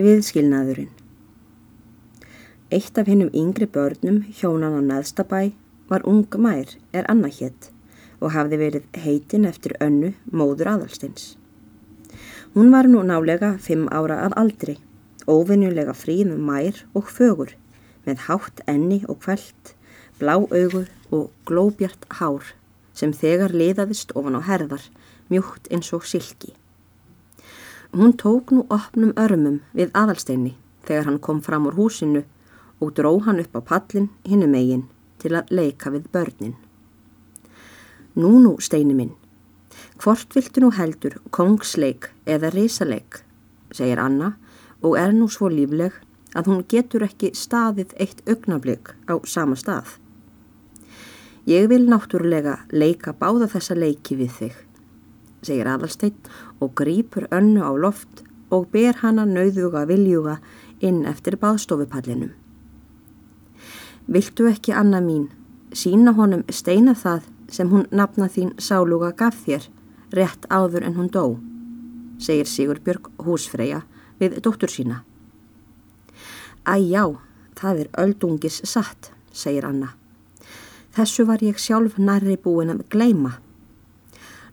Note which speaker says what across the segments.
Speaker 1: Viðskilnaðurinn Eitt af hinnum yngri börnum hjónan á neðstabæ var ung mær er annað hétt og hafði verið heitin eftir önnu móður aðalstins. Hún var nú nálega fimm ára af aldri, óvinnulega fríð mær og fögur, með hátt enni og kveld, blá augur og glóbjart hár sem þegar liðaðist ofan á herðar, mjúkt eins og silki. Hún tók nú opnum örmum við aðalsteini þegar hann kom fram úr húsinu og dró hann upp á pallin hinnu megin til að leika við börnin. Nú nú, steini minn, hvort viltu nú heldur kongsleik eða risaleik, segir Anna og er nú svo lífleg að hún getur ekki staðið eitt augnablík á sama stað. Ég vil náttúrulega leika báða þessa leiki við þig, segir aðalsteinn og grýpur önnu á loft og ber hana nauðuga viljuga inn eftir baðstofupallinum. Viltu ekki, Anna mín, sína honum steina það sem hún nafna þín sáluga gaf þér, rétt áður en hún dó, segir Sigurbjörg húsfreyja við dóttur sína. Æ já, það er öldungis satt, segir Anna. Þessu var ég sjálf nærri búin að gleima.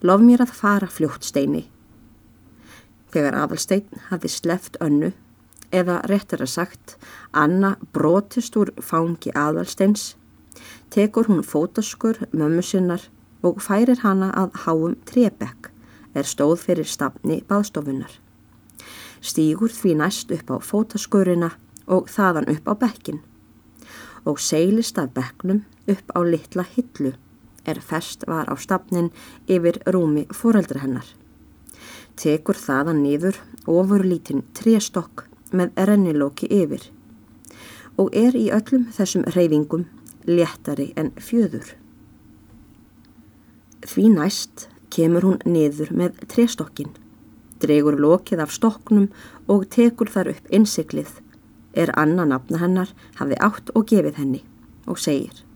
Speaker 1: Lof mér að fara fljótt steini. Þegar aðalstein hafi sleft önnu eða réttar að sagt Anna brotist úr fangi aðalsteins, tekur hún fótaskur mömmu sinnar og færir hana að háum trebekk er stóð fyrir stafni baðstofunar. Stýgur því næst upp á fótaskurina og þaðan upp á bekkin og seilist af bekknum upp á litla hillu er fest var á stafnin yfir rúmi foreldra hennar. Tekur þaðan niður ofur lítinn trestokk með rennilóki yfir og er í öllum þessum reyfingum léttari en fjöður. Því næst kemur hún niður með trestokkin, dregur lokið af stoknum og tekur þar upp innsiklið, er annan nafna hennar hafði átt og gefið henni og segir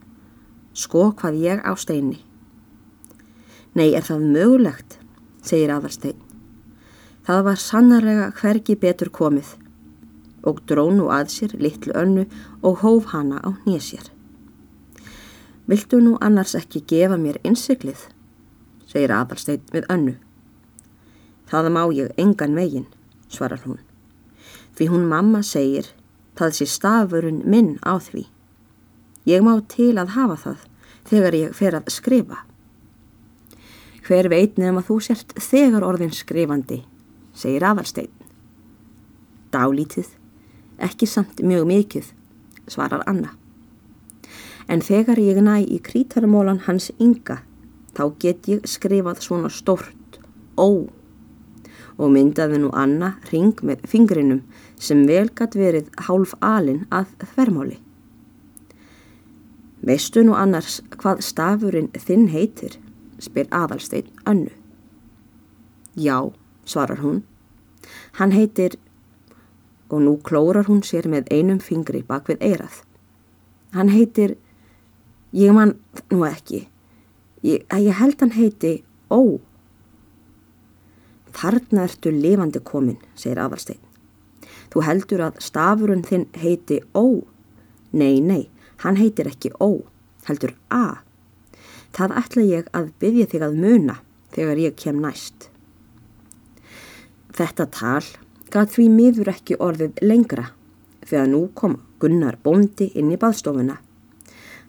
Speaker 1: Sko hvað ég á steini. Nei, er það mögulegt, segir aðarstein. Það var sannarlega hvergi betur komið og drónu að sér litlu önnu og hóf hana á nýjasér. Viltu nú annars ekki gefa mér innsiklið, segir aðalsteinn við önnu. Það má ég engan veginn, svarar hún. Því hún mamma segir, það sé stafurinn minn á því. Ég má til að hafa það þegar ég fer að skrifa. Hver veit nefn að þú sért þegar orðin skrifandi, segir aðalsteinn. Dálítið ekki samt mjög mikið, svarar Anna. En þegar ég næ í krítarmólan hans ynga, þá get ég skrifað svona stort ó og myndaði nú Anna ring með fingrinum sem velgat verið hálf alin að þvermáli. Veistu nú annars hvað stafurinn þinn heitir, spyr aðalsteinn önnu. Já, svarar hún. Hann heitir og nú klórar hún sér með einum fingri bak við eirað. Hann heitir, ég man nú ekki, ég, ég held hann heiti Ó. Þarna ertu lifandi komin, segir aðalstein. Þú heldur að stafurinn þinn heiti Ó. Nei, nei, hann heitir ekki Ó, heldur A. Það ætla ég að byggja þig að muna þegar ég kem næst. Þetta tal gaf því miður ekki orðið lengra þegar nú kom Gunnar Bondi inn í baðstofuna.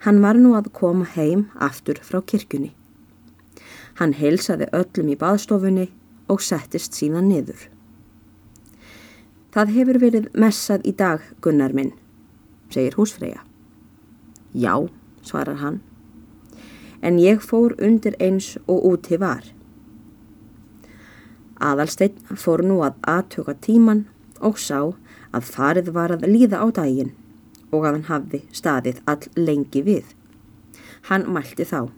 Speaker 1: Hann var nú að koma heim aftur frá kirkjunni. Hann heilsaði öllum í baðstofunni og settist síðan niður. Það hefur verið messað í dag, Gunnar minn, segir húsfreyja. Já, svarar hann, en ég fór undir eins og úti var. Aðalsteinn fór nú að aðtöka tíman og sá að farið var að líða á daginn og að hann hafði staðið all lengi við. Hann mælti þá.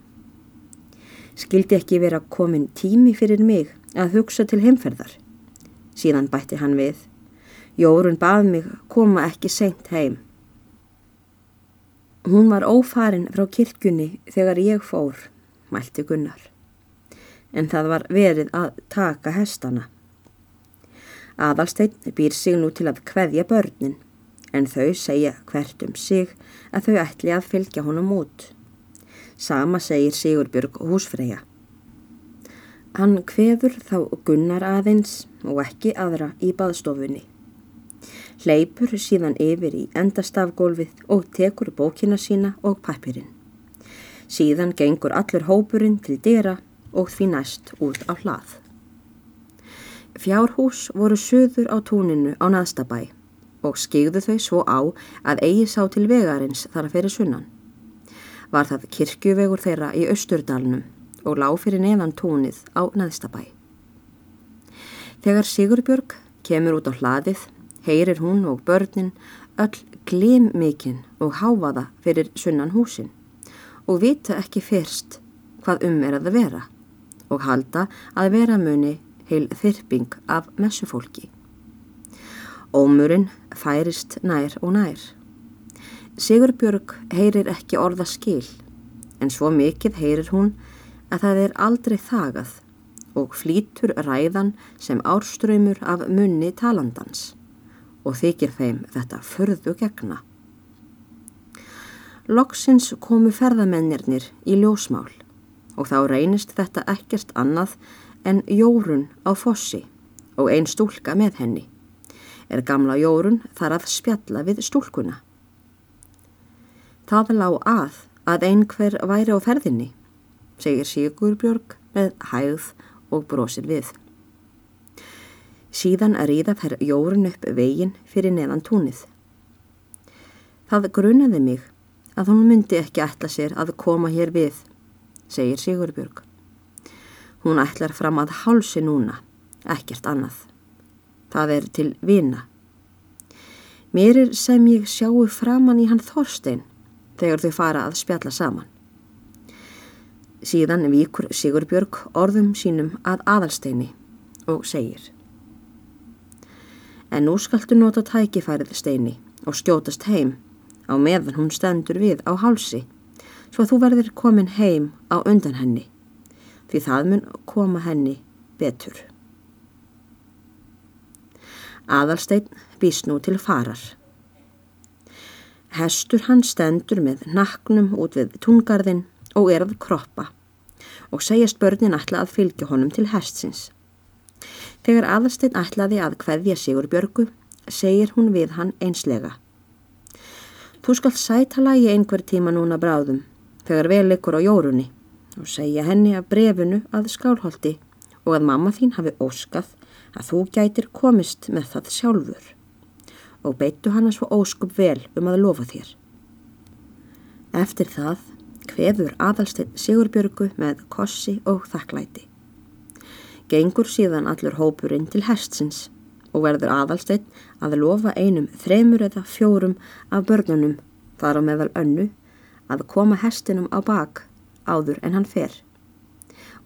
Speaker 1: Skildi ekki vera komin tími fyrir mig að hugsa til heimferðar. Síðan bætti hann við. Jórun bað mig koma ekki seint heim. Hún var ófarin frá kirkjunni þegar ég fór, mælti Gunnar en það var verið að taka hestana. Aðalsteinn býr sig nú til að kveðja börnin en þau segja hvert um sig að þau ætli að fylgja honum út. Sama segir Sigurbjörg húsfreyja. Hann kveður þá gunnar aðeins og ekki aðra í baðstofunni. Hleypur síðan yfir í endastafgólfið og tekur bókina sína og pappirinn. Síðan gengur allur hópurinn til dýra og því næst út á hlað. Fjárhús voru söður á túninu á naðstabæ og skigðu þau svo á að eigi sá til vegarins þar að fyrir sunnan. Var það kirkjuvegur þeirra í Östurdalnum og lág fyrir neðan túnið á naðstabæ. Þegar Sigurbjörg kemur út á hlaðið, heyrir hún og börnin öll glim mikinn og háfaða fyrir sunnan húsin og vita ekki fyrst hvað um er að vera og halda að vera muni heil þyrping af messufólki. Ómurinn færist nær og nær. Sigurbjörg heyrir ekki orða skil, en svo mikið heyrir hún að það er aldrei þagað og flýtur ræðan sem árströymur af munni talandans og þykir þeim þetta förðu gegna. Loksins komu ferðamennirnir í ljósmál og þá reynist þetta ekkert annað en Jórun á fossi og ein stúlka með henni. Er gamla Jórun þar að spjalla við stúlkuna. Það lág að að einhver væri á ferðinni, segir Sigurbjörg með hægð og brosir við. Síðan að ríða þær Jórun upp veginn fyrir neðan túnið. Það grunaði mig að hún myndi ekki ætla sér að koma hér við, segir Sigurbjörg. Hún ætlar fram að hálsi núna, ekkert annað. Það er til vina. Mér er sem ég sjáu framann í hann Þorstein þegar þau fara að spjalla saman. Síðan vikur Sigurbjörg orðum sínum að aðalsteini og segir En nú skaltu nota tækifærið steini og skjótast heim á meðan hún stendur við á hálsi svo þú verður komin heim á undan henni því það mun koma henni betur. Aðalstein býst nú til farar. Hestur hann stendur með naknum út við tungarðin og er að kroppa og segjast börnin ætla að fylgja honum til hestsins. Þegar aðalstein ætlaði að hverja Sigur Björgu, segir hún við hann einslega. Þú skalt sætala í einhver tíma núna bráðum, þegar vel ykkur á jórunni og segja henni af brefinu að skálholti og að mamma þín hafi óskað að þú gætir komist með það sjálfur og beittu hana svo óskup vel um að lofa þér. Eftir það hveður aðalsteinn Sigurbjörgu með kossi og þakklæti. Gengur síðan allur hópurinn til hestsins og verður aðalsteinn að lofa einum þremur eða fjórum af börnunum þar á meðal önnu að koma hestinum á bak áður en hann fer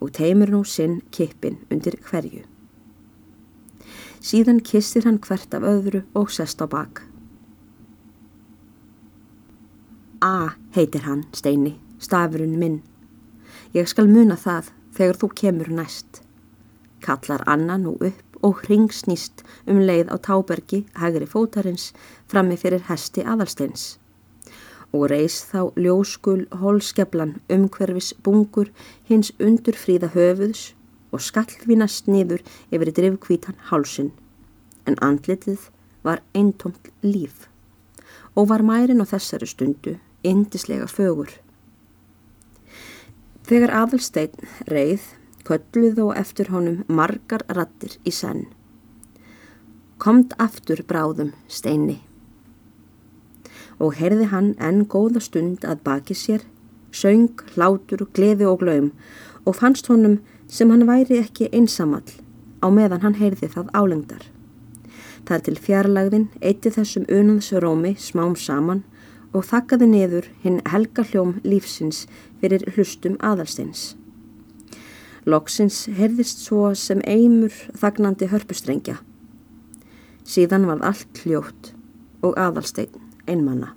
Speaker 1: og teimur nú sinn kippin undir hverju. Síðan kistir hann hvert af öðru og sest á bak. A heitir hann, Steini, stafurinn minn. Ég skal muna það þegar þú kemur næst. Kallar Anna nú upp og hringsnýst um leið á tábergi hægri fótarins frammi fyrir hesti aðalsteins og reys þá ljóskul holskeflan umhverfis bungur hins undur fríða höfuðs og skallvinast niður yfir drifkvítan hálsin. En andlitið var eintomt líf og var mærin á þessari stundu indislega fögur. Þegar aðalsteinn reið kölluð og eftir honum margar rattir í senn. Komt aftur bráðum steini og heyrði hann enn góða stund að baki sér, söng, hlátur, gleði og glaum og fannst honum sem hann væri ekki einsamall á meðan hann heyrði það álengdar. Það er til fjarlagðin eitti þessum unaðsrómi smám saman og þakkaði niður hinn helga hljóm lífsins fyrir hlustum aðalsteins. Loksins heyrðist svo sem eimur þagnandi hörpustrengja. Síðan var allt hljótt og aðalstein einmanna.